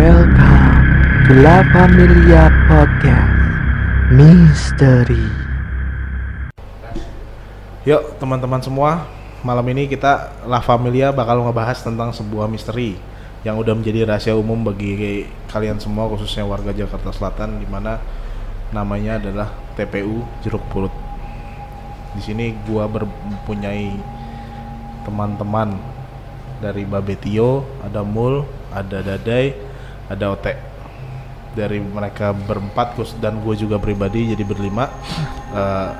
Welcome to La Familia Podcast Misteri. Yuk teman-teman semua, malam ini kita La Familia bakal ngebahas tentang sebuah misteri yang udah menjadi rahasia umum bagi kalian semua khususnya warga Jakarta Selatan di mana namanya adalah TPU Jeruk Purut. Di sini gua mempunyai teman-teman dari Babetio, ada Mul, ada Dadai, ada Ote. Dari mereka berempat dan gue juga pribadi jadi berlima. Eh,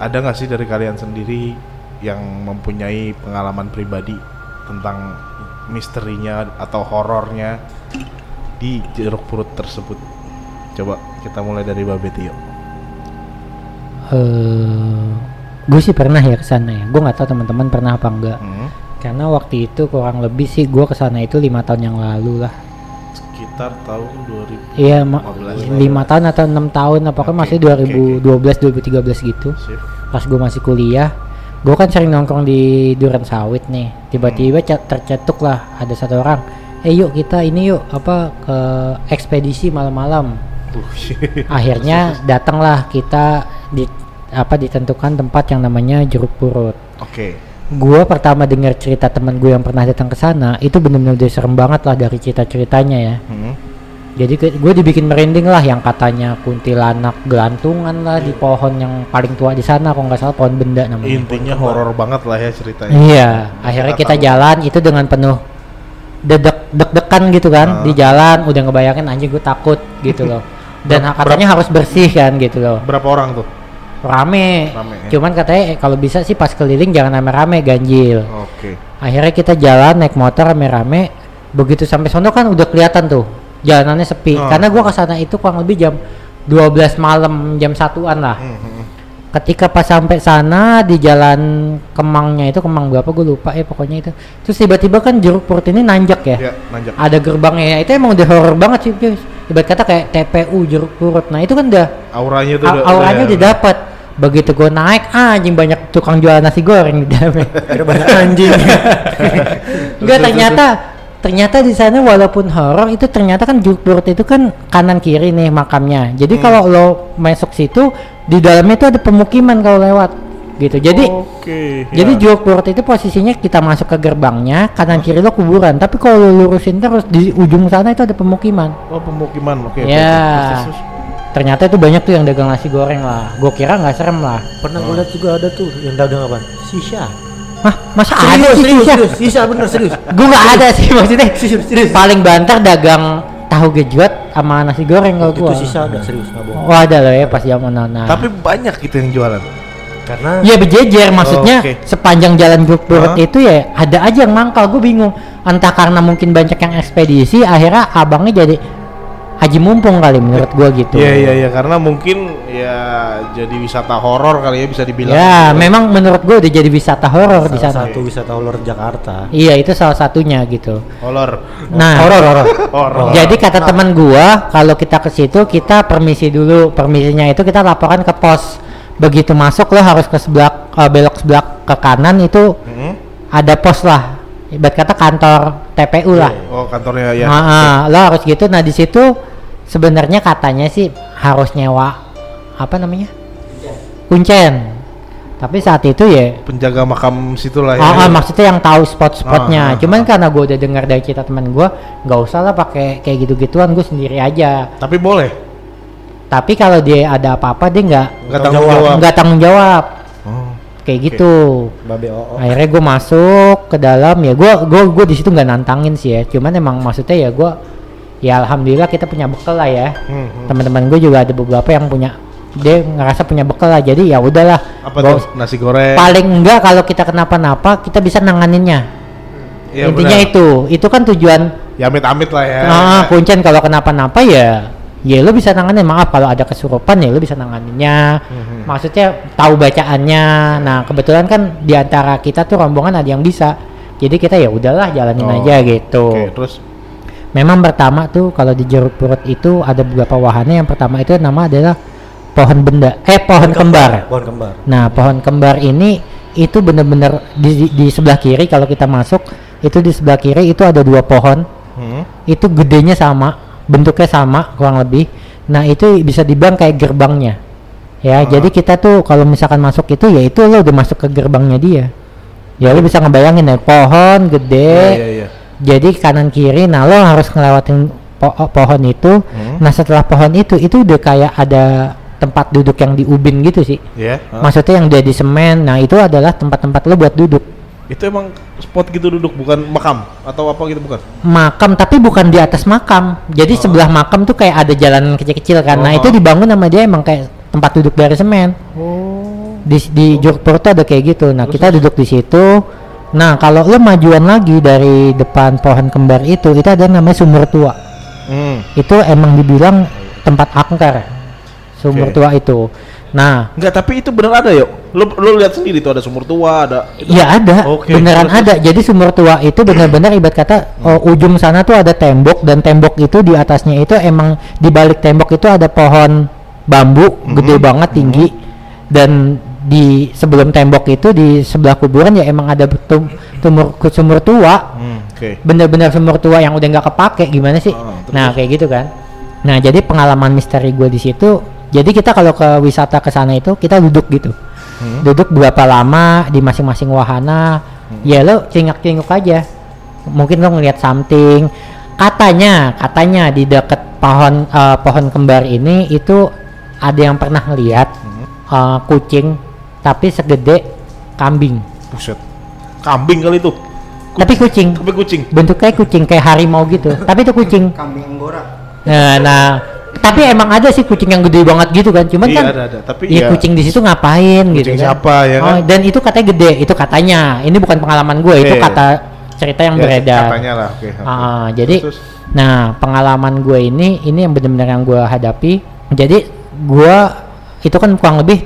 ada nggak sih dari kalian sendiri yang mempunyai pengalaman pribadi tentang misterinya atau horornya di jeruk purut tersebut? Coba kita mulai dari Babetio. eh gue sih pernah ya ke sana ya. Gue nggak tahu teman-teman pernah apa enggak. Hmm, Karena waktu itu kurang lebih sih gue ke sana itu lima tahun yang lalu lah. Sekitar tahun 2000 Iya, ma- 15 lima tahun atau enam tahun apakah Oke, masih oke, 2012 2013 gitu. sip. Pas gue masih kuliah, gue kan sering nongkrong di Duren Sawit nih. Tiba-tiba ca- tercetuk lah ada satu orang. Eh yuk kita ini yuk apa ke ekspedisi malam-malam. Uh, Akhirnya datanglah kita di apa ditentukan tempat yang namanya Jeruk Purut. Oke. Gua pertama dengar cerita teman gue yang pernah datang ke sana itu benar-benar udah serem banget lah dari cerita-ceritanya ya. Hmm. Jadi gue dibikin merinding lah yang katanya kuntilanak gelantungan lah di pohon yang paling tua di sana kalau nggak salah pohon benda namanya. Intinya horor banget lah ya ceritanya. Iya, akhirnya kita tahu. jalan itu dengan penuh dedek deg-degan gitu kan Ah. di jalan udah ngebayangin anjing gue takut gitu loh. Dan Ber- katanya harus bersih kan gitu loh. Berapa orang tuh? Rame. Rame, ya? Cuman katanya eh, kalau bisa sih pas keliling jangan rame-rame ganjil. Oke. Akhirnya kita jalan naik motor rame-rame. Begitu sampai sono kan udah kelihatan tuh jalanannya sepi. Oh. Karena gua ke sana itu kurang lebih jam 12 malam jam satuan lah. Hmm, hmm. Ketika pas sampai sana di jalan Kemangnya itu Kemang berapa gue lupa ya pokoknya itu. Terus tiba-tiba kan jeruk purut ini nanjak ya. Ya, nanjak. Ada gerbangnya itu emang udah horor banget sih guys. Ibarat kata kayak TPU jeruk purut. Nah itu kan udah Auranya tuh udah- auranya udah- udah dapat begitu gue naik anjing banyak tukang jual nasi goreng di dalamnya Ada banyak anjing. enggak ternyata ternyata di sana walaupun horor itu ternyata kan jeruk purut itu kan kanan kiri nih makamnya jadi Hmm. kalau lo masuk situ di dalamnya itu ada pemukiman kalau lewat gitu jadi Oke. jadi ya. jeruk purut itu posisinya kita masuk ke gerbangnya kanan kiri lo kuburan tapi kalau lo lurusin terus di ujung sana itu ada pemukiman Oh, pemukiman. Oke. oke, Ya. terus. Ternyata itu banyak tuh yang dagang nasi goreng lah gue kira nggak serem lah Pernah gue lihat juga ada tuh yang dagang apa? Sisa. Hah, masa ada Serius, sih serius, sisa? serius. Sisa bener serius. Gue nggak ada sih maksudnya. Serius, serius. Paling banter dagang tahu gejot sama nasi goreng kalau Itu gua. sisa ada serius nggak bohong. Oh ada loh ya pas zaman nona. Tapi banyak gitu yang jualan. Karena ya berjejer maksudnya Oh, oke. sepanjang jalan Purut Hah? itu ya ada aja yang mangkal gue bingung entah karena mungkin banyak yang ekspedisi akhirnya abangnya jadi haji mumpung kali menurut gua gitu Iya iya iya karena mungkin ya jadi wisata horor kali ya bisa dibilang. ya gitu. memang menurut gua udah jadi wisata horor di sana satu wisata ulur Jakarta. iya itu salah satunya gitu horor. nah Horor, horor. Horor. Jadi kata teman gua, kalau kita ke situ kita permisi dulu. Permisinya itu kita laporkan ke pos. Begitu masuk lo harus ke sebelah eh, belok sebelah ke kanan itu Hmm? ada pos lah. Ibarat kata kantor TPU lah. Oh kantornya ya. Ah, ah, lo harus gitu. Nah, di situ sebenarnya katanya sih harus nyewa apa namanya? Kuncen. Tapi saat itu ya Penjaga makam situ lah ya. Ah, ah, maksudnya yang tahu spot-spotnya. Ah, ah, Cuman ah. karena gue udah dengar dari cerita teman gue, nggak usah lah pakai kayak gitu-gituan, gue sendiri aja. Tapi boleh. Tapi kalau dia ada apa-apa dia nggak Nggak tanggung jawab. nggak tanggung jawab. Kayak gitu. Babe oo. Akhirnya gue masuk ke dalam ya, gue gue gue di situ nggak nantangin sih ya. Cuman emang maksudnya ya gue, ya alhamdulillah kita punya bekal lah ya. Hmm, hmm. Teman-teman gue juga ada beberapa yang punya, dia ngerasa punya bekal lah. Jadi ya udahlah. Apa tuh? Nasi goreng. Paling enggak kalau kita kenapa-napa kita bisa nanganinnya. Iya, Intinya benar. itu, itu kan tujuan Ya amit-amit lah ya. ah kuncen kalau kenapa-napa ya ya lu bisa nanganin. Maaf kalau ada kesurupan ya lu bisa nanganinnya. Mhm. maksudnya tahu bacaannya. Nah kebetulan kan di antara kita tuh rombongan ada yang bisa. Jadi kita ya udahlah jalanin Oh, aja gitu. Oke, terus? Memang pertama tuh kalau di jeruk purut itu ada beberapa wahana. Yang pertama itu nama adalah pohon benda eh pohon kembar. Pohon kembar. Nah, pohon kembar ini itu benar-benar di, di, di sebelah kiri kalau kita masuk itu di sebelah kiri itu ada dua pohon. Hmm. itu gedenya sama bentuknya sama kurang lebih nah itu bisa dibilang kayak gerbangnya ya Ah. jadi kita tuh kalau misalkan masuk itu ya itu lo udah masuk ke gerbangnya dia ya lo bisa ngebayangin ya pohon gede Iya, iya, iya. jadi kanan kiri nah lo harus ngelewatin po- pohon itu Hmm. nah setelah pohon itu itu udah kayak ada tempat duduk yang di ubin gitu sih Iya. Hah? maksudnya yang udah di semen nah itu adalah tempat-tempat lo buat duduk Itu emang spot gitu duduk bukan makam atau apa gitu bukan? makam tapi bukan di atas makam jadi sebelah makam tuh kayak ada jalan kecil-kecil kan nah Oh. itu dibangun sama dia emang kayak tempat duduk dari semen Oh. di di Jogpur tuh ada kayak gitu nah kita duduk di situ nah kalau lo majuan lagi dari depan pohon kembar itu itu ada namanya sumur tua Hmm. itu emang dibilang tempat angker sumur Oke. tua itu nah Enggak, tapi itu bener ada yuk. Lu lu lihat sendiri tuh ada sumur tua, ada. Iya ada, Oke, beneran terus, ada. Jadi sumur tua itu benar-benar ibarat kata oh, ujung sana tuh ada tembok dan tembok itu di atasnya itu emang di balik tembok itu ada pohon bambu gede banget tinggi dan di sebelum tembok itu di sebelah kuburan ya emang ada tum- tumur sumur tua Hmm, oke. bener-bener sumur tua yang udah nggak kepake gimana sih? Oh, nah kayak gitu kan. Nah jadi pengalaman misteri gue di situ. Jadi kita kalau ke wisata ke sana itu kita duduk gitu, Hmm. duduk berapa lama di masing-masing wahana. Ya lo cingak-cinguk aja. Mungkin lo ngeliat something. Katanya, katanya di deket pohon eh, pohon kembar ini itu ada yang pernah ngeliat Hmm. eh, kucing tapi segede kambing. Buset. Kambing kali itu. Tapi kucing Tapi kucing. bentuknya kucing kayak harimau gitu tapi itu kucing Kambing anggora. nah, nah tapi emang ada sih kucing yang gede banget gitu kan cuman Iya, kan ada, ada. Tapi ya ya, kucing di situ ngapain gitu kucing kan siapa, ya oh, kan? dan itu katanya gede itu katanya ini bukan pengalaman gue itu Iya, iya. kata cerita yang Ya, beredar Katanya lah, oke. oke. Ah, jadi Terus, terus. nah pengalaman gue ini ini yang benar-benar yang gue hadapi jadi gue itu kan kurang lebih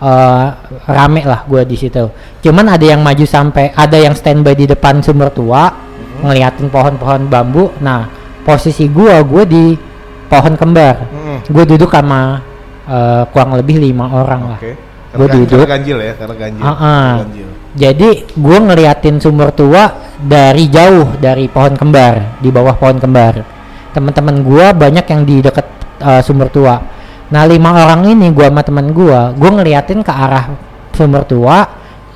eh, rame lah gue di situ cuman ada yang maju sampai ada yang standby di depan sumber tua Mm-hmm. ngeliatin pohon-pohon bambu nah posisi gue gue di pohon kembar Mm-mm. gue duduk sama eh, kurang lebih lima orang lah Oke. Gua Karena- duduk. karena ganjil ya, karena ganjil. Ah. Karena ganjil. Jadi gue ngeliatin sumur tua dari jauh dari pohon kembar di bawah pohon kembar. Teman-teman gue banyak yang di deket uh, sumur tua. Nah lima orang ini gue sama teman gue, gue ngeliatin ke arah sumur tua.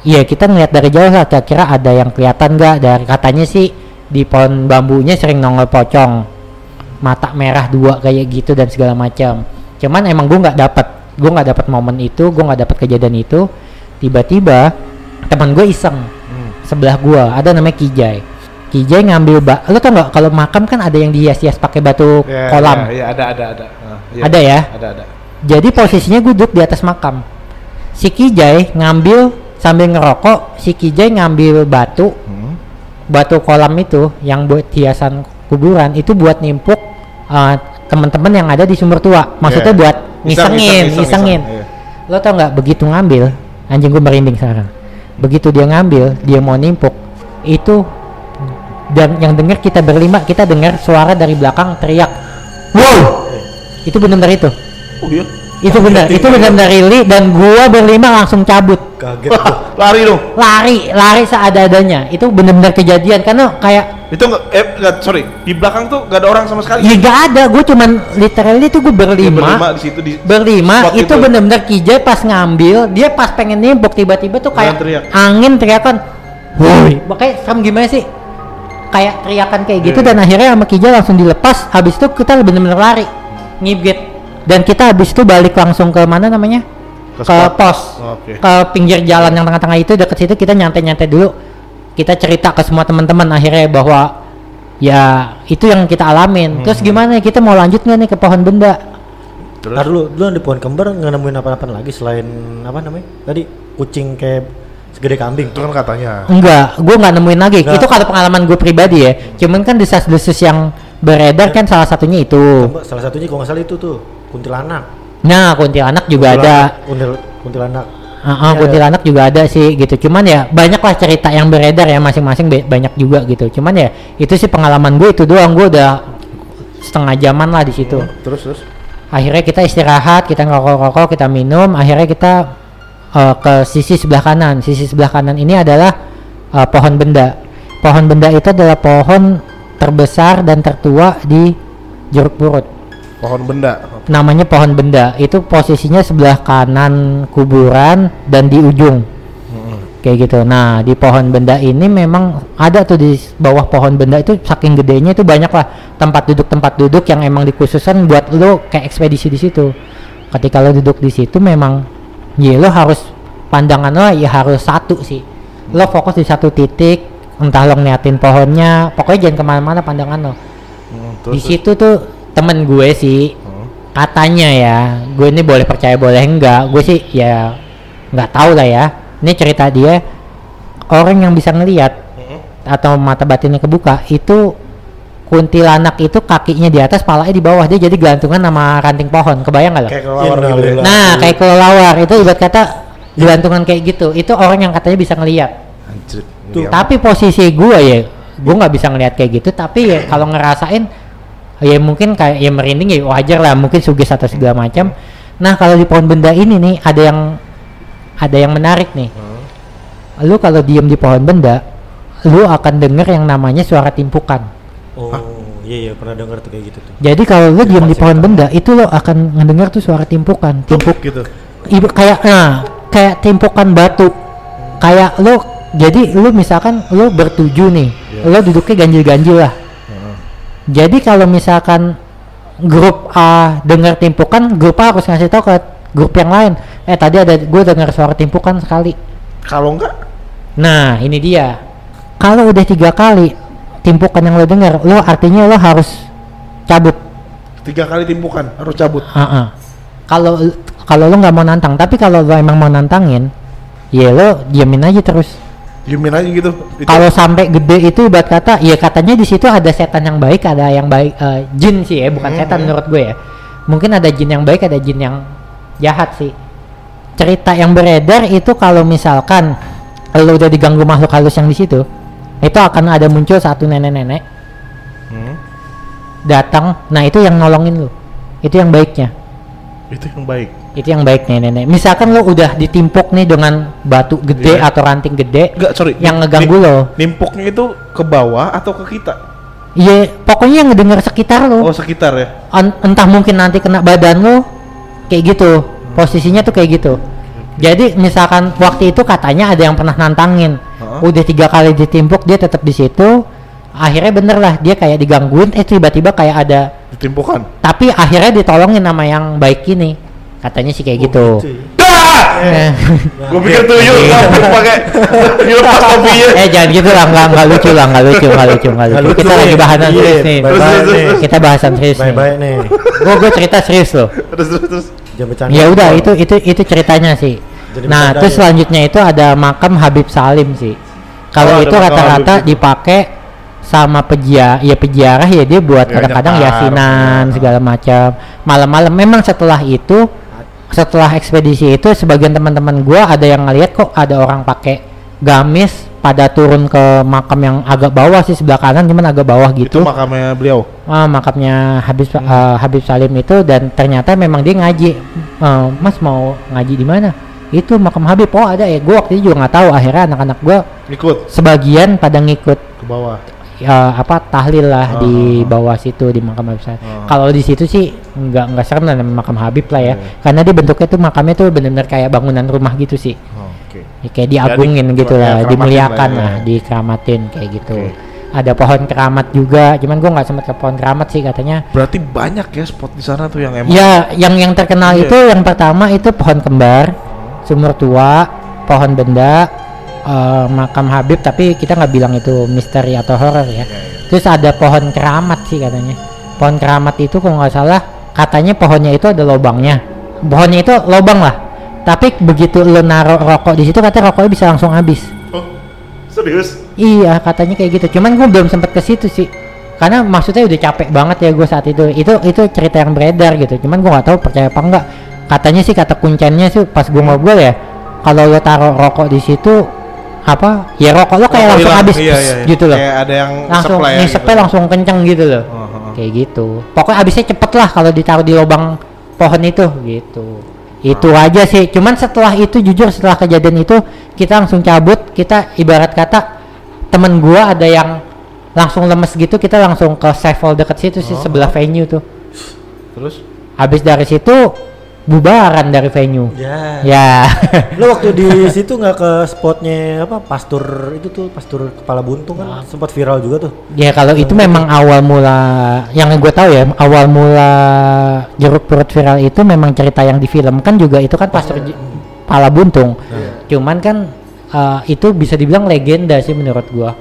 Iya kita ngeliat dari jauh lah kira-kira ada yang kelihatan nggak dari katanya sih di pohon bambunya sering nongol pocong mata merah dua kayak gitu dan segala macam. Cuman emang gue nggak dapat, gue nggak dapat momen itu, gue nggak dapat kejadian itu. Tiba-tiba teman gue iseng Hmm. sebelah gue ada namanya Kijai. Kijai ngambil bak, lo tau nggak kalau makam kan ada yang dihias-hias pakai batu Ya, kolam. Ya, ya, ada, ada, ada. Ah, iya. Ada ya? Ada, ada. Jadi posisinya gue duduk di atas makam. Si Kijai ngambil sambil ngerokok, si Kijai ngambil batu, Hmm. batu kolam itu yang buat hiasan kuburan itu buat nimpuk uh, teman-teman yang ada di sumur tua. Maksudnya Iya. buat Iseng, ngisengin, iseng, iseng, ngisengin. iseng, iya. Lo tau nggak begitu ngambil, anjing gue merinding sekarang. Begitu dia ngambil, dia mau nimpuk, itu dan yang dengar kita berlima kita dengar suara dari belakang teriak, wow, itu benar itu, Oh iya. Itu benar, itu benar really dan gua berlima langsung cabut, Kaget gua. Wah, lari dong. lari, lari seada-adanya, itu benar-benar kejadian karena kayak Itu enggak eh enggak, sorry, di belakang tuh enggak ada orang sama sekali. ya gak ada, gue cuman literally tuh gue berlima, berlima di situ di berlima spot itu bener-bener kijai pas ngambil dia pas pengen nimpuk tiba-tiba tuh kayak Teriak. angin teriakan. Woi makanya serem gimana sih? Kayak teriakan kayak gitu Iya, dan akhirnya sama kijai langsung dilepas. Habis itu kita bener-bener lari. Ngibget dan kita habis itu balik langsung ke mana namanya Ke ke, pos Oke. ke pinggir jalan yang tengah-tengah itu deket situ kita nyantai-nyantai dulu kita cerita ke semua teman-teman akhirnya bahwa ya itu yang kita alamin terus Hmm. gimana kita mau lanjut nggak nih ke pohon benda Terus Ntar dulu, dulu di pohon kembar nggak nemuin apa-apa lagi selain apa namanya? Tadi kucing kayak segede kambing. itu kan katanya. Enggak, gue nggak nemuin lagi. Nggak. Itu kalau pengalaman gue pribadi ya. Cuman kan desas-desus yang beredar kan salah satunya itu. Salah satunya kalau nggak salah itu tuh kuntilanak. Nah, kuntilanak juga ada. Kuntil, kuntilanak. Heeh, Iya. kuntilanak juga ada sih gitu. Cuman ya banyak lah cerita yang beredar ya masing-masing banyak juga gitu. Cuman ya itu sih pengalaman gue itu doang. Gue udah setengah jaman lah di situ. Terus terus. Akhirnya kita istirahat, kita ngerokok-rokok, kita minum. Akhirnya kita eh, ke sisi sebelah kanan. Sisi sebelah kanan ini adalah eh, pohon benda. Pohon benda itu adalah pohon terbesar dan tertua di Jeruk Purut. Pohon benda. Namanya pohon benda. Itu posisinya sebelah kanan kuburan dan di ujung. Kayak gitu. Nah, di pohon benda ini memang ada tuh di bawah pohon benda itu saking gedenya itu banyak lah tempat duduk tempat duduk yang emang dikhususkan buat lo kayak ekspedisi di situ. Ketika lo duduk di situ memang ya lo harus pandangan lo ya harus satu sih. Lo fokus di satu titik, entah lo ngeliatin pohonnya, pokoknya jangan ke mana-mana pandangan lo. Hmm, di situ tuh temen gue sih Hmm. katanya ya gue ini boleh percaya boleh enggak gue sih ya nggak tahu lah ya ini cerita dia orang yang bisa ngelihat Hmm. atau mata batinnya kebuka itu kuntilanak itu kakinya di atas palanya di bawah dia jadi gelantungan sama ranting pohon kebayang nggak lo Kayak kelawar gitu ya. Nah kayak kelelawar itu ibarat kata gelantungan kayak gitu itu orang yang katanya bisa ngelihat Anjir. Tuh, tapi posisi gue ya gue nggak bisa ngelihat kayak gitu tapi ya kalau ngerasain ya mungkin kayak ya merinding ya wajar lah mungkin sugis atau segala macam nah kalau di pohon benda ini nih ada yang ada yang menarik nih Hmm. lu kalau diem di pohon benda lu akan denger yang namanya suara timpukan Oh, iya iya pernah dengar tuh kayak gitu tuh. jadi kalau lu diem di pohon benda itu lo akan ngedenger tuh suara timpukan timpuk gitu. ibu kayak nah kayak timpukan batu kayak lo jadi lu misalkan lo bertuju nih Iya. lo duduknya ganjil-ganjil lah. Jadi kalau misalkan grup A dengar timpukan grup A harus ngasih tahu ke grup yang lain eh tadi ada gue dengar suara timpukan sekali Kalau enggak nah ini dia kalau udah tiga kali timpukan yang lo dengar lo artinya lo harus cabut tiga kali timpukan harus cabut. Ah, ah. Kalau kalau lo nggak mau nantang, tapi kalau lo emang mau nantangin, ya lo diamin aja terus. Diemin aja gitu. Itu Kalau sampai gede itu ibarat kata, ya katanya di situ ada setan yang baik, ada yang baik eh, jin sih ya, bukan Hmm, setan hmm. menurut gue ya. Mungkin ada jin yang baik, ada jin yang jahat sih. Cerita yang beredar itu kalau misalkan lo udah diganggu makhluk halus yang di situ, itu akan ada muncul satu nenek-nenek Hmm. datang. Nah itu yang nolongin lo, itu yang baiknya. itu yang baik. Itu yang baik nih nenek misalkan lo udah ditimpuk nih dengan batu gede Iya. atau ranting gede Enggak, sorry. yang ngeganggu lo Nimpuknya itu ke bawah atau ke kita? iya pokoknya yang ngedenger sekitar lo Oh, sekitar ya. En- entah mungkin nanti kena badan lo kayak gitu posisinya tuh kayak gitu jadi misalkan waktu itu katanya ada yang pernah nantangin Heeh. udah tiga kali ditimpuk dia tetap di situ akhirnya bener lah dia kayak digangguin eh tiba-tiba kayak ada Ditimpukan. tapi akhirnya ditolongin sama yang baik ini katanya sih kayak gitu Gitu ya. Dah! Eh. Gue pikir tuyul ngapus pakai dilepas topinya. eh jangan gitu lah nggak nggak lucu lah nggak lucu nggak lucu nggak lucu, kita nih. lagi bahasan Iya, serius nih kita bahasan serius nih Baik-baik nih. gue gue cerita serius loh Terus terus terus. Jangan bercanda. ya udah itu itu itu ceritanya sih Jadi nah terus ya. selanjutnya itu ada makam Habib Salim sih kalau Oh, itu rata-rata itu. dipakai sama peja ya peziarah ya dia buat Ya, kadang-kadang yasinan Ya. segala macam malam-malam memang setelah itu setelah ekspedisi itu sebagian teman-teman gua ada yang ngeliat kok ada orang pakai gamis pada turun ke makam yang agak bawah sih sebelah kanan cuman agak bawah Itu gitu. makamnya beliau. ah, makamnya Habib Hmm. eh, Habib Salim itu dan ternyata memang dia ngaji. Eh, Mas mau ngaji di mana? Itu makam Habib. Oh ada ya. Gua waktu itu juga nggak tahu. Akhirnya anak-anak gua Ikut sebagian pada ngikut. Ke bawah. Ya apa tahlil lah Ah, di ah, ah. bawah situ di makam Habib Salim. Ah. Kalau di situ sih nggak nggak serem lah makam Habib lah ya, Iya. karena dia bentuknya tuh makamnya tuh benar-benar kayak bangunan rumah gitu sih, Oke. ya, kayak diagungin Jadi, gitu ya, lah, dimuliakan lah ya. lah, dikeramatin kayak gitu. Oke. Ada pohon keramat juga, cuman gua nggak sempat ke pohon keramat sih katanya. Berarti banyak ya spot di sana tuh yang emang. Ya, yang yang terkenal Iya. itu yang pertama itu pohon kembar, sumur tua, pohon benda, eh, makam Habib, tapi kita nggak bilang itu misteri atau horor ya. Iya, iya. Terus ada pohon keramat sih katanya. Pohon keramat itu kalau nggak salah katanya pohonnya itu ada lubangnya. Pohonnya itu lubang lah. Tapi begitu lo naruh rokok di situ katanya rokoknya bisa langsung habis. Oh, serius? Iya katanya kayak gitu. Cuman gue belum sempet ke situ sih. Karena maksudnya udah capek banget ya gue saat itu. Itu itu cerita yang beredar gitu. Cuman gue nggak tahu percaya apa enggak. Katanya sih kata kuncennya sih pas gue ngobrol ya. Kalau lo taruh rokok di situ apa ya rokok lo kayak Rokok langsung hilang. habis Iya, iya, iya. gitu loh Kayak ada yang langsung ya ngisepnya gitu. langsung kenceng gitu loh Oh, oh, oh. kayak gitu pokoknya habisnya cepet lah kalau ditaruh di lubang pohon itu gitu itu aja sih cuman setelah itu jujur setelah kejadian itu kita langsung cabut kita ibarat kata temen gua ada yang langsung lemes gitu kita langsung ke Sevel deket situ sih Oh. sebelah venue tuh Terus habis dari situ bubaran dari venue. Ya. ya. Lo waktu di situ nggak ke spotnya apa pastur itu tuh pastur kepala buntung kan sempat viral juga tuh. ya kalau itu memang awal mula yang gue tahu ya awal mula jeruk purut viral itu memang cerita yang difilmkan juga itu kan pastor J- pala buntung. Cuman kan eh, itu bisa dibilang legenda sih menurut gua.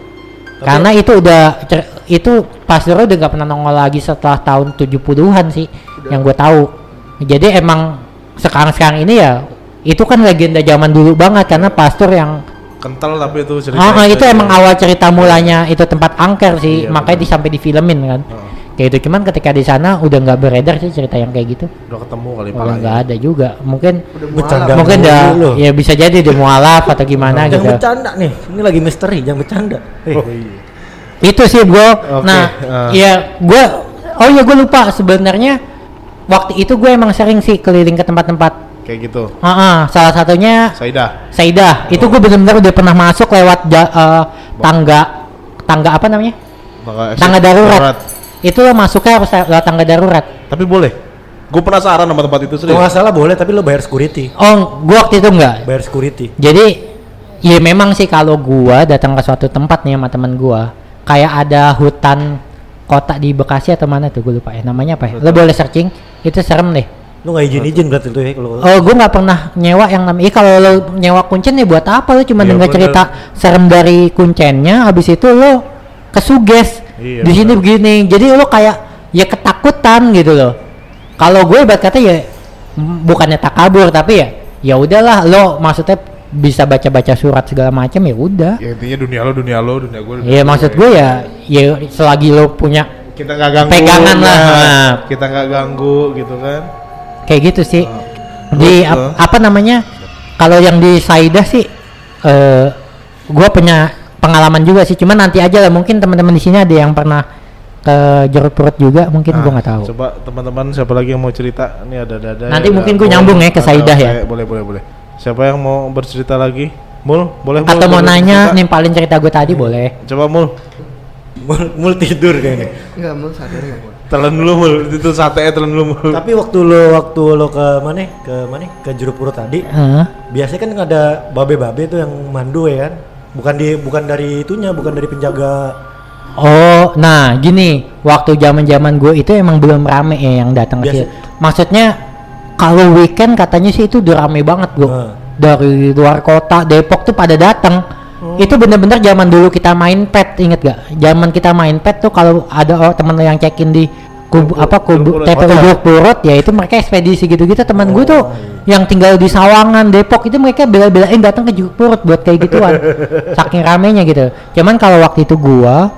Karena itu udah itu pastor udah nggak pernah nongol lagi setelah tahun 70-an sih yang gue tahu jadi emang sekarang-sekarang ini ya itu kan legenda zaman dulu banget karena pastor yang kental tapi itu cerita. Ah, ah, itu emang awal cerita mulanya itu tempat angker sih, Iya, makanya benar. disampai difilmin kan. Heeh. Kayak itu cuman ketika di sana udah nggak beredar sih cerita yang kayak gitu. Udah ketemu kali Udah palanya. nggak ada juga. Mungkin Bercanda mungkin dah ya bisa jadi dia mualaf atau gimana Jangan gitu. bercanda nih. Ini lagi misteri, jangan bercanda. Eh, Oh iya. Itu sih gue. Oke, Nah, ah. ya gue oh ya gue lupa sebenarnya waktu itu gue emang sering sih keliling ke tempat-tempat. Kayak gitu. Ah, ah, salah satunya Saidah. Saidah. Itu gue bener-bener udah pernah masuk lewat ja- eh, tangga tangga apa namanya? Tangga darurat. Itu lo masuknya harus lewat tangga darurat. Tapi boleh. Gue penasaran sama tempat itu kalau serius. nggak salah boleh tapi lo bayar security. Oh, gua waktu itu enggak. Bayar security. Jadi ya memang sih kalau gua datang ke suatu tempat nih sama teman gua, kayak ada hutan kota di Bekasi atau mana tuh gue lupa ya namanya apa ya. Lo boleh searching, itu serem deh. Lo nggak izin-izin berarti tuh ya kalau Oh, gua nggak pernah nyewa yang namanya. Kalau lo nyewa kuncen ya buat apa? Lo cuma Iya, dengar cerita serem dari kuncennya, habis itu lo kesuges. Iya, di sini bener. begini. Jadi lo kayak ya ketakutan gitu loh. Kalau gue ibarat kata ya bukannya takabur tapi ya ya udahlah lo maksudnya bisa baca-baca surat segala macam ya udah. Ya intinya dunia lo, dunia lo, dunia gue. Iya maksud gue ya ya selagi lo punya kita nggak ganggu. Pegangan lah. ya. Nah. Kita nggak ganggu gitu kan. kayak gitu sih. Oh. Di ap- apa namanya? Kalau yang di Saidah sih eh gua punya pengalaman juga sih. Cuman nanti aja lah mungkin teman-teman di sini ada yang pernah ke jeruk perut juga mungkin gua Nah, nggak tahu. Coba teman-teman siapa lagi yang mau cerita? Ini ada dada. Nanti mungkin gua nyambung ya ke Saidah ya. Boleh, boleh, boleh. Siapa yang mau bercerita lagi? Mul, boleh Mul, Atau mau boleh nanya nimpalin cerita gue tadi boleh. Coba Mul, mul, mul tidur kayaknya. Enggak, mau sadar enggak, Bun? telan dulu Mul. Itu sate telan dulu Mul. Tapi waktu lo waktu lo ke mana? Ke mana? Ke jeruk purut tadi. Heeh. Biasanya kan ada babe-babe tuh yang mandu ya kan? Bukan di bukan dari itunya, bukan dari penjaga. Oh, nah gini, waktu zaman-zaman gue itu emang belum rame ya yang datang ke. Maksudnya kalau weekend katanya sih itu udah rame banget gue. Nah. Dari luar kota, Depok tuh pada datang. Oh. Itu bener-bener zaman dulu kita main pet, inget gak? Zaman kita main pet tuh kalau ada oh, temen yang check-in di kubu apa kubu. TPU Jeruk Purut ya itu mereka ekspedisi gitu-gitu teman gue tuh Oh, iya. yang tinggal di Sawangan Depok itu mereka bela-belain datang ke Jeruk Purut buat kayak gituan saking ramenya gitu cuman kalau waktu itu gua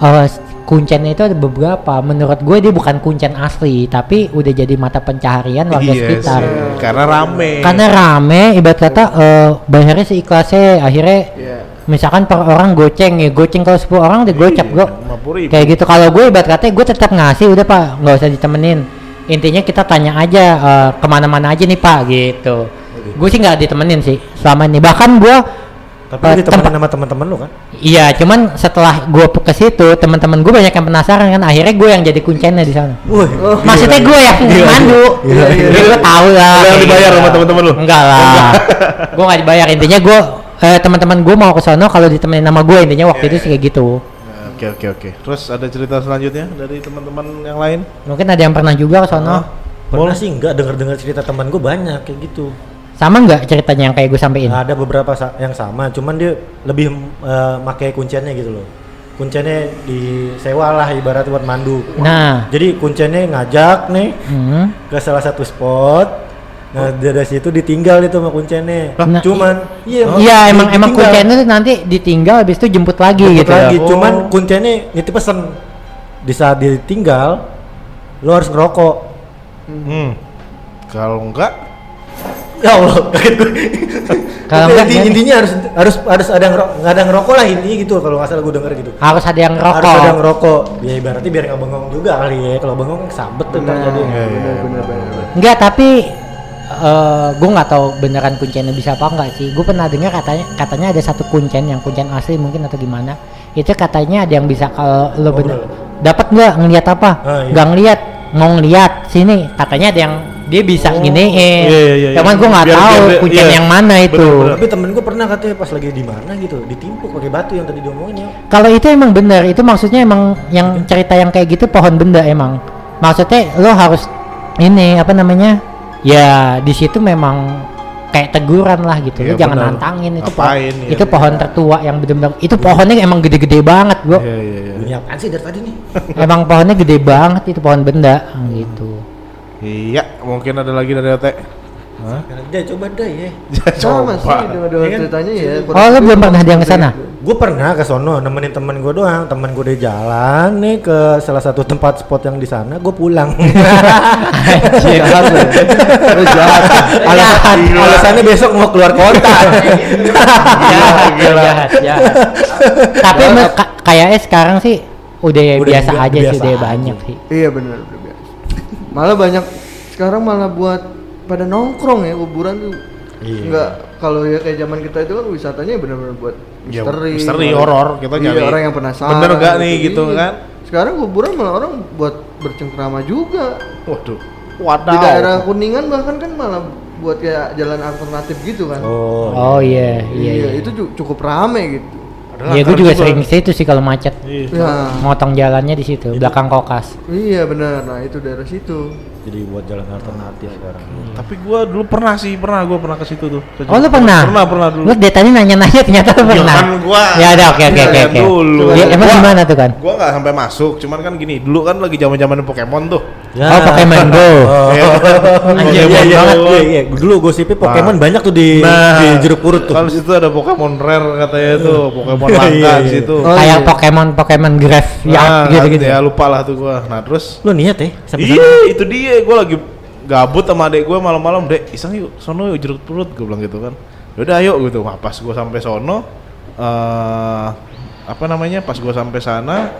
eh kuncennya itu ada beberapa. Menurut gue dia bukan kuncen asli tapi udah jadi mata pencaharian warga Iya sekitar. sih, Karena rame. karena rame ibarat kata eh bayarnya seikhlasnya akhirnya Iya. misalkan per orang goceng ya goceng kalau 10 orang udah gocap Iya, 50.000. kayak gitu. Kalau gue ibarat katanya gue tetap ngasih udah pak nggak usah ditemenin. Intinya kita tanya aja eh, ke mana-mana aja nih pak gitu. Gue sih nggak ditemenin sih selama ini. Bahkan gue Tapi lo ditemenin tempat- sama teman-teman lo kan? iya cuman setelah gue ke situ teman-teman gue banyak yang penasaran kan akhirnya gue yang jadi kuncennya di sana Wih. maksudnya gue yang mandu Iya, iya. Jadi gue tahu lah Lu yang dibayar gitu. sama teman-teman lu? enggak lah gue nggak dibayar intinya gue eh, teman-teman gue mau ke sono kalau ditemenin nama gue intinya waktu Iya, itu sih kayak gitu Nah, Oke oke oke. Terus ada cerita selanjutnya dari teman-teman yang lain? mungkin ada yang pernah juga ke sono Pernah sih enggak denger-dengar cerita teman gue banyak kayak gitu. Sama nggak ceritanya yang kayak gue sampein ada beberapa sa- yang sama, cuman dia lebih eh, pakai kuncennya gitu loh. Kuncennya disewa lah ibarat buat mandu. nah Jadi kuncennya ngajak nih hmm. ke salah satu spot. Nah, dari situ ditinggal itu sama kuncennya. Nah, cuman iya, Iya di- emang emang ditinggal. kuncennya tuh nanti ditinggal habis itu jemput lagi Jemput gitu. lagi. Oh. Cuman kuncennya itu pesen di saat ditinggal lo harus ngerokok. Hmm. Kalau enggak Ya Allah, kaget gue. Kalau Inti- gimana? intinya harus harus harus ada ngerokok, nggak ada ngerokok lah intinya gitu kalau nggak salah gue denger gitu. Harus ada yang rokok. Harus ada ngerokok. Ya ibaratnya biar nggak bengong juga kali ya. Kalau bengong sabet tuh ntar jadi. Iya, iya, Bener, bener, bener, bener. Enggak tapi eh gue nggak tahu beneran kuncinya bisa apa enggak sih gue pernah dengar katanya katanya ada satu kuncen yang kuncen asli mungkin atau gimana itu katanya ada yang bisa kalau lo bener dapat nggak ngelihat apa Ah, iya. nggak ngelihat mau ngelihat sini katanya ada yang dia bisa giniin Iya, iya, iya, cuman iya. gue nggak tahu biar- kuncen iya. yang mana itu Bener-bener. Tapi temen gue pernah katanya pas lagi di mana gitu, ditimpuk pakai batu yang tadi diomongin ya. kalau itu emang bener itu maksudnya emang yang cerita yang kayak gitu pohon benda emang maksudnya lo harus ini apa namanya ya di situ memang kayak teguran lah gitu lo Iya, jangan bener. nantangin itu pohon Ngapain, iya, itu iya. pohon tertua yang bener-bener itu pohonnya emang gede-gede banget bro Iya iya iya. Bunyi apaan sih dari tadi nih? emang pohonnya gede banget itu pohon benda gitu Iya, mungkin ada lagi dari Ote. Hah? Dai coba dai ya. Sama sih Coba. dengan dengan Iya kan? ceritanya ya. Oh, lu belum pernah ada yang ke sana? Gue pernah ke sono nemenin temen gue doang. Temen gue udah jalan nih ke salah satu tempat spot yang di sana. Gue pulang. Jahat lu. Lu jahat. Alasan, alasannya besok mau keluar kota. jahat jahat jahat tapi kayaknya sekarang sih udah, Udah biasa bi- aja sih udah banyak sih Iya benar. Malah banyak sekarang malah buat pada nongkrong ya kuburan tuh. Iya. Enggak kalau ya kayak zaman kita itu kan wisatanya benar-benar buat Ya, misteri. misteri, orang- horor, kita iya, nyari orang yang penasaran. bener nggak nih gitu Iya. kan. Sekarang kuburan malah orang buat bercengkrama juga. Waduh. Di Wadaw. daerah Kuningan bahkan kan malah buat kayak jalan alternatif gitu kan. Oh. oh iya iya, iya. itu ju- cukup rame gitu. Padahal ya gue juga sering ke situ sih kalau macet Iya. Ya, motong jalannya di situ belakang kokas iya benar. Nah, itu daerah situ. Jadi buat jalan alternatif sekarang. Tapi gua dulu pernah sih, pernah gua pernah ke situ tuh. Ke oh lu pernah Pernah, pernah dulu. lu dari tadi nanya-nanya ternyata lu Ya pernah kan gua. ya udah oke oke oke Lihat oke dulu. ya, emang Gua- gimana tuh kan Gua nggak sampai masuk, cuman kan gini, dulu kan lagi zaman-zaman Pokemon tuh. Oh, Pokemon Go. Oh. Iya. Anjir, iya, iya, iya, iya. Dulu gosipnya Pokemon Nah. banyak tuh di, di jeruk purut tuh. Kalau situ ada Pokemon rare katanya tuh, Pokemon Iya, langka iya, di iya. situ. Oh, kayak iya. Pokemon Pokemon Graph ya Nah, gitu kan, gitu Ya lupa lah tuh gua. Nah, terus Lu niat ya? Sampai Iya, itu dia. Gue lagi gabut sama adek gue malam-malam, dek iseng yuk, sono yuk jeruk perut, gue bilang gitu kan. Yaudah ayo gitu. Nah, pas gue sampai sono, eh apa namanya? Pas gue sampai sana,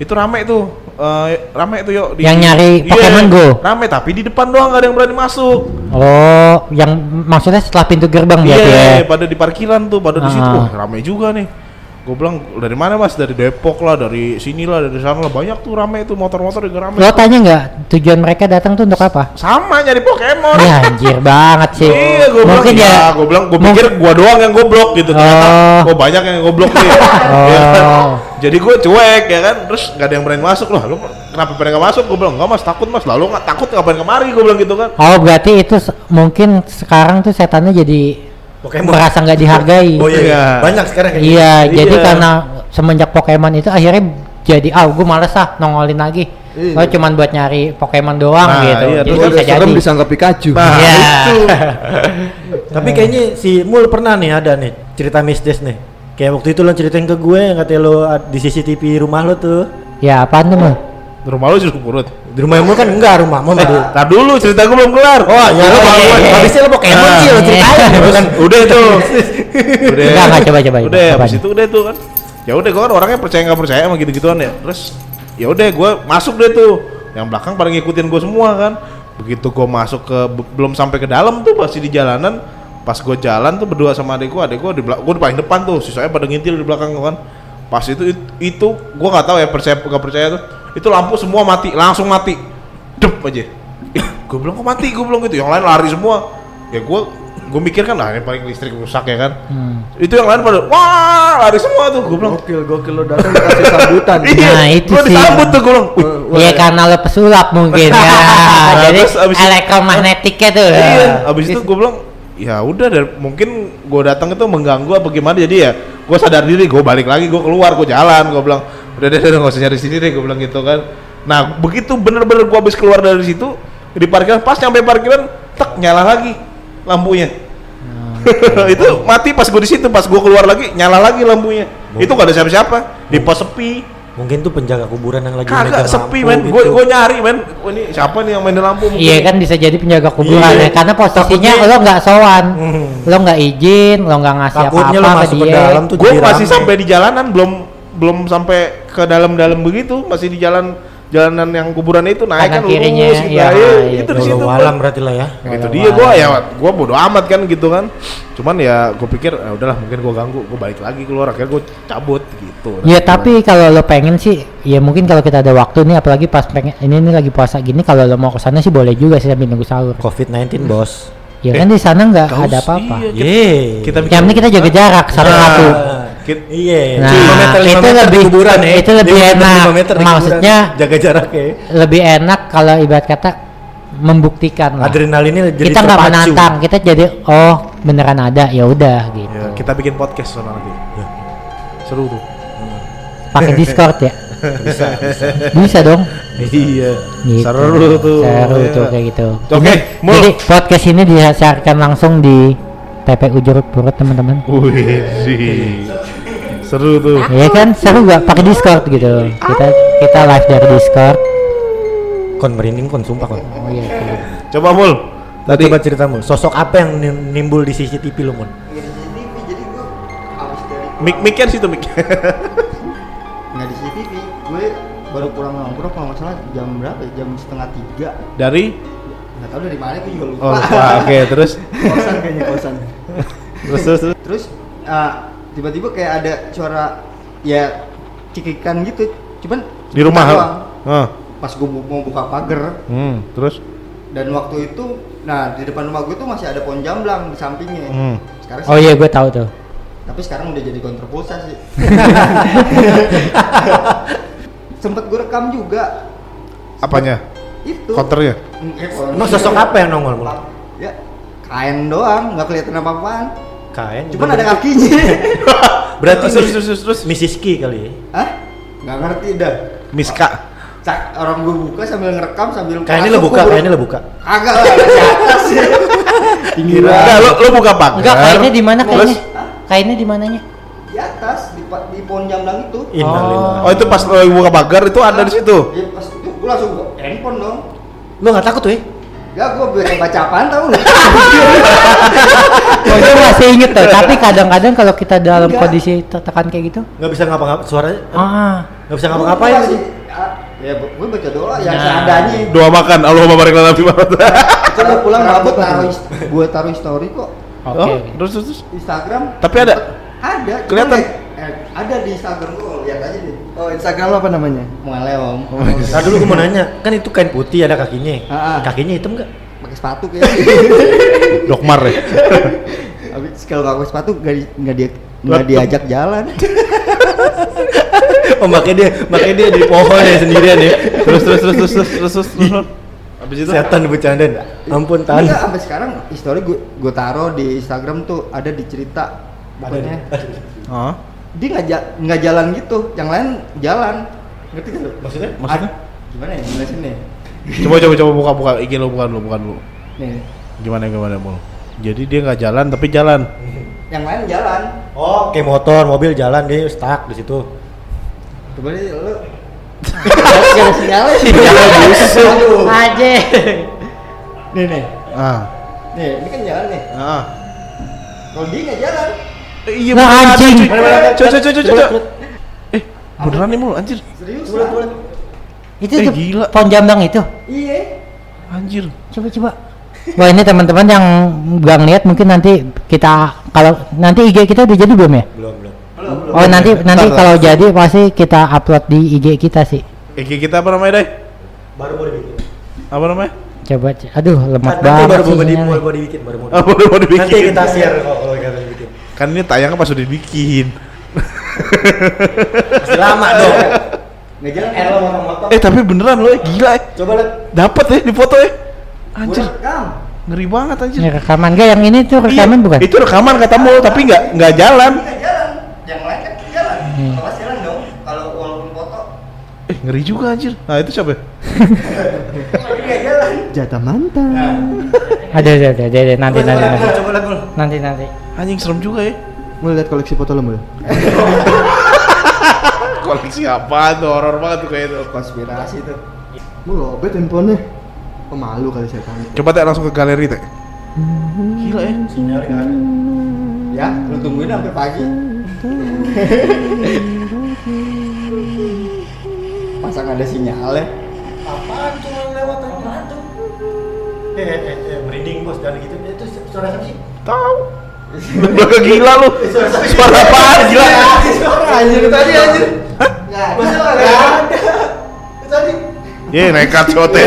itu rame tuh, eh rame tuh yuk. Yang nyari Iya, Pokemon Go? Rame, tapi di depan doang gak ada yang berani masuk. oh yang maksudnya setelah pintu gerbang Iya, berarti ya pada di parkiran tuh, pada di situ. Ah. Wah, rame juga nih. Gue bilang dari mana mas? Dari Depok lah, dari sini lah, dari sana lah. Banyak tuh rame tuh motor-motor juga rame. lo tanya nggak tujuan mereka datang tuh untuk apa Sama nyari Pokemon. ya anjir banget sih Iya, gue bilang, mungkin ya, ya gue bilang, gue pikir gue doang yang goblok gitu. Ternyata, Oh. gue banyak yang goblok nih. Oh. Ya kan? Jadi gue cuek ya kan, terus gak ada yang berani masuk loh. Lu kenapa pada gak masuk? Gue bilang, enggak mas, takut mas. Lalu nggak takut ngapain kemari? Gue bilang gitu kan. Oh berarti itu mungkin sekarang tuh setannya jadi Pokemon. merasa nggak dihargai. Oh iya, iya. Iya. banyak sekarang kayak Iya, Iya. jadi karena semenjak Pokemon itu akhirnya jadi ah gue males ah nongolin lagi. Iya. Oh cuman buat nyari Pokemon doang Nah, gitu. iya, jadi bisa jadi. disangka Pikachu. Nah, Iya. Tapi kayaknya si Mul pernah nih ada nih cerita mistis nih. Kayak waktu itu lo ceritain ke gue yang katanya lo di CCTV rumah lo tuh. Ya apaan tuh mah? Rumah lu jeruk purut. Di rumah Mul kan enggak rumah Mul di Tar dulu cerita gue belum kelar. Oh ya lo iya. habisnya lo Pokemon sih lo ceritain udah tuh. udah. Enggak, enggak, coba, coba, Udah, habis itu udah tuh kan. Ya udah gue kan orangnya percaya nggak percaya sama gitu-gituan ya. Terus ya udah gue masuk deh tuh. Yang belakang pada ngikutin gue semua kan. Begitu gue masuk ke be- belum sampai ke dalam tuh masih di jalanan. Pas gue jalan tuh berdua sama adek gue, adek gue di belakang, gue di paling depan tuh, sisanya pada ngintil di belakang kan. Pas itu itu, itu gue nggak tahu ya percaya nggak percaya tuh. Itu lampu semua mati, langsung mati. Dep aja. gue bilang kok mati, gue bilang gitu. Yang lain lari semua. Ya gue gue mikir kan lah ini paling listrik rusak ya kan. Hmm. Itu yang lain pada wah lari semua tuh. Gue bilang Gokil, gokil lo datang dikasih sambutan. iya, Nah, itu gua sih. disambut tuh gue bilang. "Wih, Wah, Iya karena lo pesulap mungkin ya. Jadi itu- elektromagnetiknya tuh. Iya, abis itu gue bilang ya udah dan mungkin gue datang itu mengganggu apa gimana jadi ya gue sadar diri gue balik lagi gue keluar gue jalan gue bilang udah deh udah nggak usah nyari sini deh gue bilang gitu kan. Nah begitu bener-bener gue habis keluar dari situ di parkiran pas nyampe parkiran tek nyala lagi lampunya. Itu mati pas gue di situ pas gue keluar lagi nyala lagi lampunya. Itu gak ada siapa-siapa di pos sepi. mungkin tuh penjaga kuburan yang lagi kagak sepi men. Gitu. gue gue nyari men. Oh, ini siapa nih yang main lampu? Mungkin Iya kan bisa jadi penjaga kuburan Iya. ya. Karena posisinya Takutnya- lo nggak sowan, Hmm. lo nggak izin, lo nggak ngasih apa-apa ke dia. gue masih sampai di jalanan belum belum sampai ke dalam-dalam begitu masih di jalan jalanan yang kuburan itu naik Kanan kan kirinya, lurus gitu. iya, Iya, iya, itu di situ. alam berarti lah ya. Nah, itu dia gua ya gua bodo amat kan gitu kan. Cuman ya gua pikir ya udahlah mungkin gua ganggu, gua balik lagi keluar akhirnya gua cabut gitu. Ya tapi kalau lo pengen sih, ya mungkin kalau kita ada waktu nih, apalagi pas pengen ini nih lagi puasa gini, kalau lo mau ke sana sih boleh juga sih sambil nunggu sahur. COVID-19 bos. Ya kan di sana nggak ada apa-apa. iya. Yeay. Kita Yang penting kita jaga jarak satu Nah, satu. Kit- Iya. Nah, lima meter, itu meter lebih- kuburan ya. itu lebih meter, enak. meter di kuburan. Maksudnya jaga jarak ya. Lebih enak kalau ibarat kata membuktikan lah. Adrenalinnya jadi kita nggak menantang, kita jadi oh beneran ada ya udah gitu. ya, kita bikin podcast sana nanti. Ya. Seru tuh. Pakai Discord ya. Bisa, bisa. Bisa dong. Iya. Gitu. Seru tuh. Seru Iya. tuh kayak gitu. Oke, Ini- Mul. Jadi podcast ini disiarkan langsung di PPU Jurut Purut teman-teman. Wih, sih. Seru tuh. Iya kan seru gak pakai Discord gitu. Kita kita live dari Discord. Kon merinding kon sumpah kon. Oh iya. iya. Coba mul. Tadi coba ceritamu. Sosok apa yang nim- nimbul di CCTV lu, dari mic mic-nya di situ mic. nggak di CCTV gue baru pulang nongkrong kalau nggak salah jam berapa ya? jam setengah tiga Dari nggak tahu dari mana gue juga lupa Oh, lupa. Oke, terus kosan kayaknya kosan terus terus. terus. terus ah, tiba-tiba kayak ada suara ya cikikan gitu cuman Di rumah. doang. Heeh. pas gue bu- mau buka pagar Hmm, terus dan waktu itu nah di depan rumah gue tuh masih ada pohon jamblang di sampingnya Hmm. sekarang Oh iya gue tahu tuh. tapi sekarang udah jadi kontroversa sih sempet gue rekam juga apanya? itu Counternya. Eh, pohon- Emang sosok apa yang nongol, ya kain doang nggak kelihatan apa apaan Kain. cuman ada kakinya Berarti Terus, Miss- terus, terus, terus. Mrs. Ki kali ya. Hah? nggak ngerti dah Miska. Cak, orang gue buka sambil ngerekam sambil Kainnya lo buka, kainnya lo buka. Kagak lah di atas ya. Tinggi Enggak, banget. lo lo buka pagar. Enggak kainnya di mana Terus? kainnya? Kainnya di mananya? Di atas di, di pohon jamblang itu. Innalillah. Oh, itu pas lo buka pagar itu ada di situ. Ya, pas itu gue langsung buka handphone dong. Lo nggak takut tuh ya? Ya gue biar baca apaan tau. Oh, gue masih inget tuh, tapi kadang-kadang kalau kita dalam Enggak. kondisi tertekan kayak gitu, Nggak bisa ngapa-ngapa suaranya. ah, Nggak bisa ngapa-ngapain sih. ah, Ya gue baca doa yang Nah. seadanya. Doa makan, Allahumma barik lana fi Itu gue pulang mabuk taruh gue taruh story kok oke. Oh, terus terus. Instagram. Tapi ada? Ada. Kelihatan? Ada di Instagram gue lihat aja deh. Oh Instagram lo apa namanya? Mualeom. Nah dulu gue mau nanya, kan itu kain putih ada kakinya. Ah, ah. Kakinya hitam nggak? Pakai sepatu kayaknya. Dokmar ya. Habis kalau nggak pakai sepatu nggak di, nggak dia nggak diajak jalan. Oh makanya dia, makanya dia di pohon ya sendirian ya. Terus terus terus terus terus terus terus. terus. Habis itu Setan bercandain. Ampun tahan. Enggak, sampai sekarang story gue gue taruh di Instagram tuh ada di cerita pokoknya Hah? Dia nggak nggak jalan gitu, yang lain jalan. Ngerti gak lu? Maksudnya? Maksudnya? Ad- gimana ya jelasin nih? Coba coba coba buka buka IG lo bukan lo bukan lo. Nih, Gimana gimana mul? Jadi dia nggak jalan tapi jalan. yang lain jalan. Oh, kayak motor, mobil jalan dia stuck di situ. Coba deh lu. Gak ada sinyalnya sih. Aduh. Aja. Nih nih, Ah. nih ini kan jalan nih. Ah. Kalau dia nggak jalan, iya Nah, beneran, anjing. cuy. Coba. Coba, Eh, beneran nih mul anjir. serius coba. Itu Eh, tuh gila. pohon jambang itu. Iya. Anjir. Coba coba. Wah ini teman-teman yang gak ngeliat mungkin nanti kita kalau nanti IG kita udah jadi belum ya? Belum, belum. Belum belum. Oh nanti nanti Ntar, kalau jadi pasti kita upload di IG kita sih. IG kita apa namanya, Dai? Baru mau dibikin. Apa namanya? Coba, aduh lemot Kan, nanti banget baru sih mau, dibikin, baru mau. Oh, baru mau dibikin. Nanti kita share kok kalau kita dibikin. Kan ini tayangnya pas udah dibikin. Masih lama dong. Nggak jalan. Eh, lo. Eh, tapi beneran lo, eh, gila eh. Coba lihat. Dapat ya di foto ya. Anjir, ngeri banget anjir. Ini rekaman gak yang ini tuh rekaman Iya, bukan? Itu rekaman katamu, tapi nggak nggak jalan. Nggak jalan. Yang lain kan jalan. Hmm. Kalau jalan dong. Kalau walaupun foto, Eh, ngeri juga anjir. Nah, itu siapa? ya? tapi nggak jalan. Jatah mantan. Ada ada ada ada nanti nanti nanti Coba lihat dulu. nanti nanti. Anjing serem juga ya. Mau lihat koleksi foto lo mul? Koleksi apa tuh? Horor banget tuh kayak itu. Konspirasi tuh. Mau lobet handphonenya. Pemalu kali saya tanya. Coba teh langsung ke galeri teh. Gila ya. Sinyal nggak ada. Ya, lu tungguin sampai pagi. Pasang nggak ada sinyalnya. Apaan tuh yang lewat apaan tuh? Eh, eh, eh, eh, bos, jangan gitu. Itu suara siapa sih? Tahu. Udah gila lu. Suara apaan gila? Suara anjir tadi anjir. Nggak ada. Tadi. Ye nekat cote.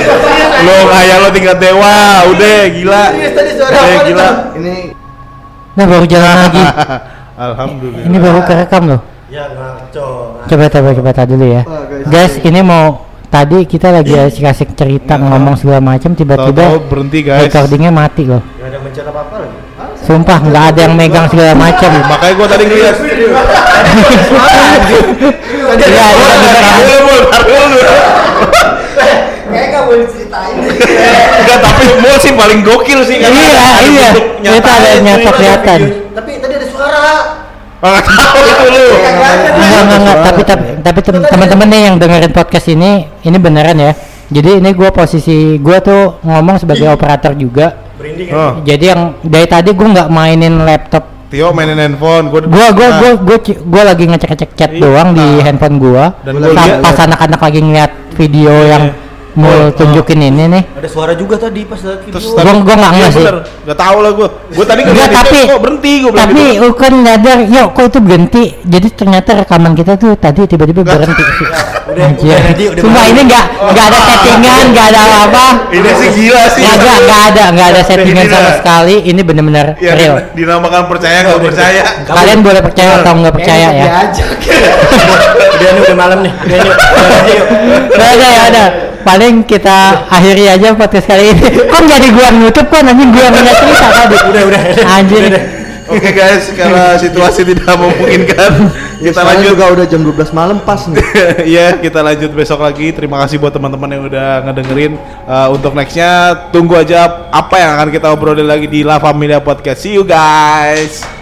Lo kayak lo tingkat dewa, udah gila. Serius tadi suara Udah apa gila. Ini Nah baru jalan lagi. Alhamdulillah. Ini baru kerekam loh. Ya ngaco. Coba coba coba tar dulu ya. Guys. Guys, ini mau tadi kita lagi asik-asik cerita ngomong segala macam tiba-tiba berhenti guys. recordingnya mati loh. Gak ada mencet apa-apa lagi. Sumpah nggak ada yang megang segala macam. Makanya gua tadi ngeliat. Iya, iya, kayak nggak boleh ceritain. Enggak, tapi Mul sih paling gokil sih Iya, iya. Itu ada nyata kelihatan. Tapi tadi ada suara. Enggak tahu itu lu. Enggak, enggak, enggak. Tapi tapi tapi tem- teman-teman nih yang dengerin podcast ini, ini beneran ya. Jadi ini gua posisi gua tuh ngomong sebagai operator juga. Ya. Oh. Jadi yang dari tadi gua nggak mainin laptop. Tio mainin handphone, gua Gua gua Nah, gua gua, ci- gua lagi ngecek-ngecek chat Iya. doang di Ah. handphone. Dan liat- pas anak-anak lagi ngeliat video yang Oh, mau oh. tunjukin ini nih. Ada suara juga tadi pas lihat video. Terus Gua- gua nggak iya nggak sih. Nggak tahu lah gua. Gua tadi Enggak ngeliat tapi kok berhenti gua bilang tapi gitu. Ukan nyadar, yuk kok itu berhenti. Jadi ternyata rekaman kita tuh tadi tiba-tiba berhenti. udah, udah, nanti udah Sumpah malam. ini nggak nggak ada settingan, nggak ada apa. Ini sih gila sih. Nggak ada, nggak ada, nggak ada settingan sama sekali. Ini bener-bener Ya, real. dinamakan percaya nggak percaya. Kalian boleh percaya atau nggak percaya ya. Diajak. Udah nih udah malam nih. Udah. Udah, ada, ya ada. Paling kita akhiri aja podcast kali ini. Kok jadi gua nutup kok nanti gua punya cerita tadi. Udah, udah. Anjir. Udah, Oke guys, karena situasi tidak memungkinkan, kita lanjut. juga udah jam 12 malam pas nih. Iya, kita lanjut besok lagi. Terima kasih buat teman-teman yang udah ngedengerin. Uh, untuk nextnya, tunggu aja apa yang akan kita obrolin lagi di La Familia Podcast. See you guys.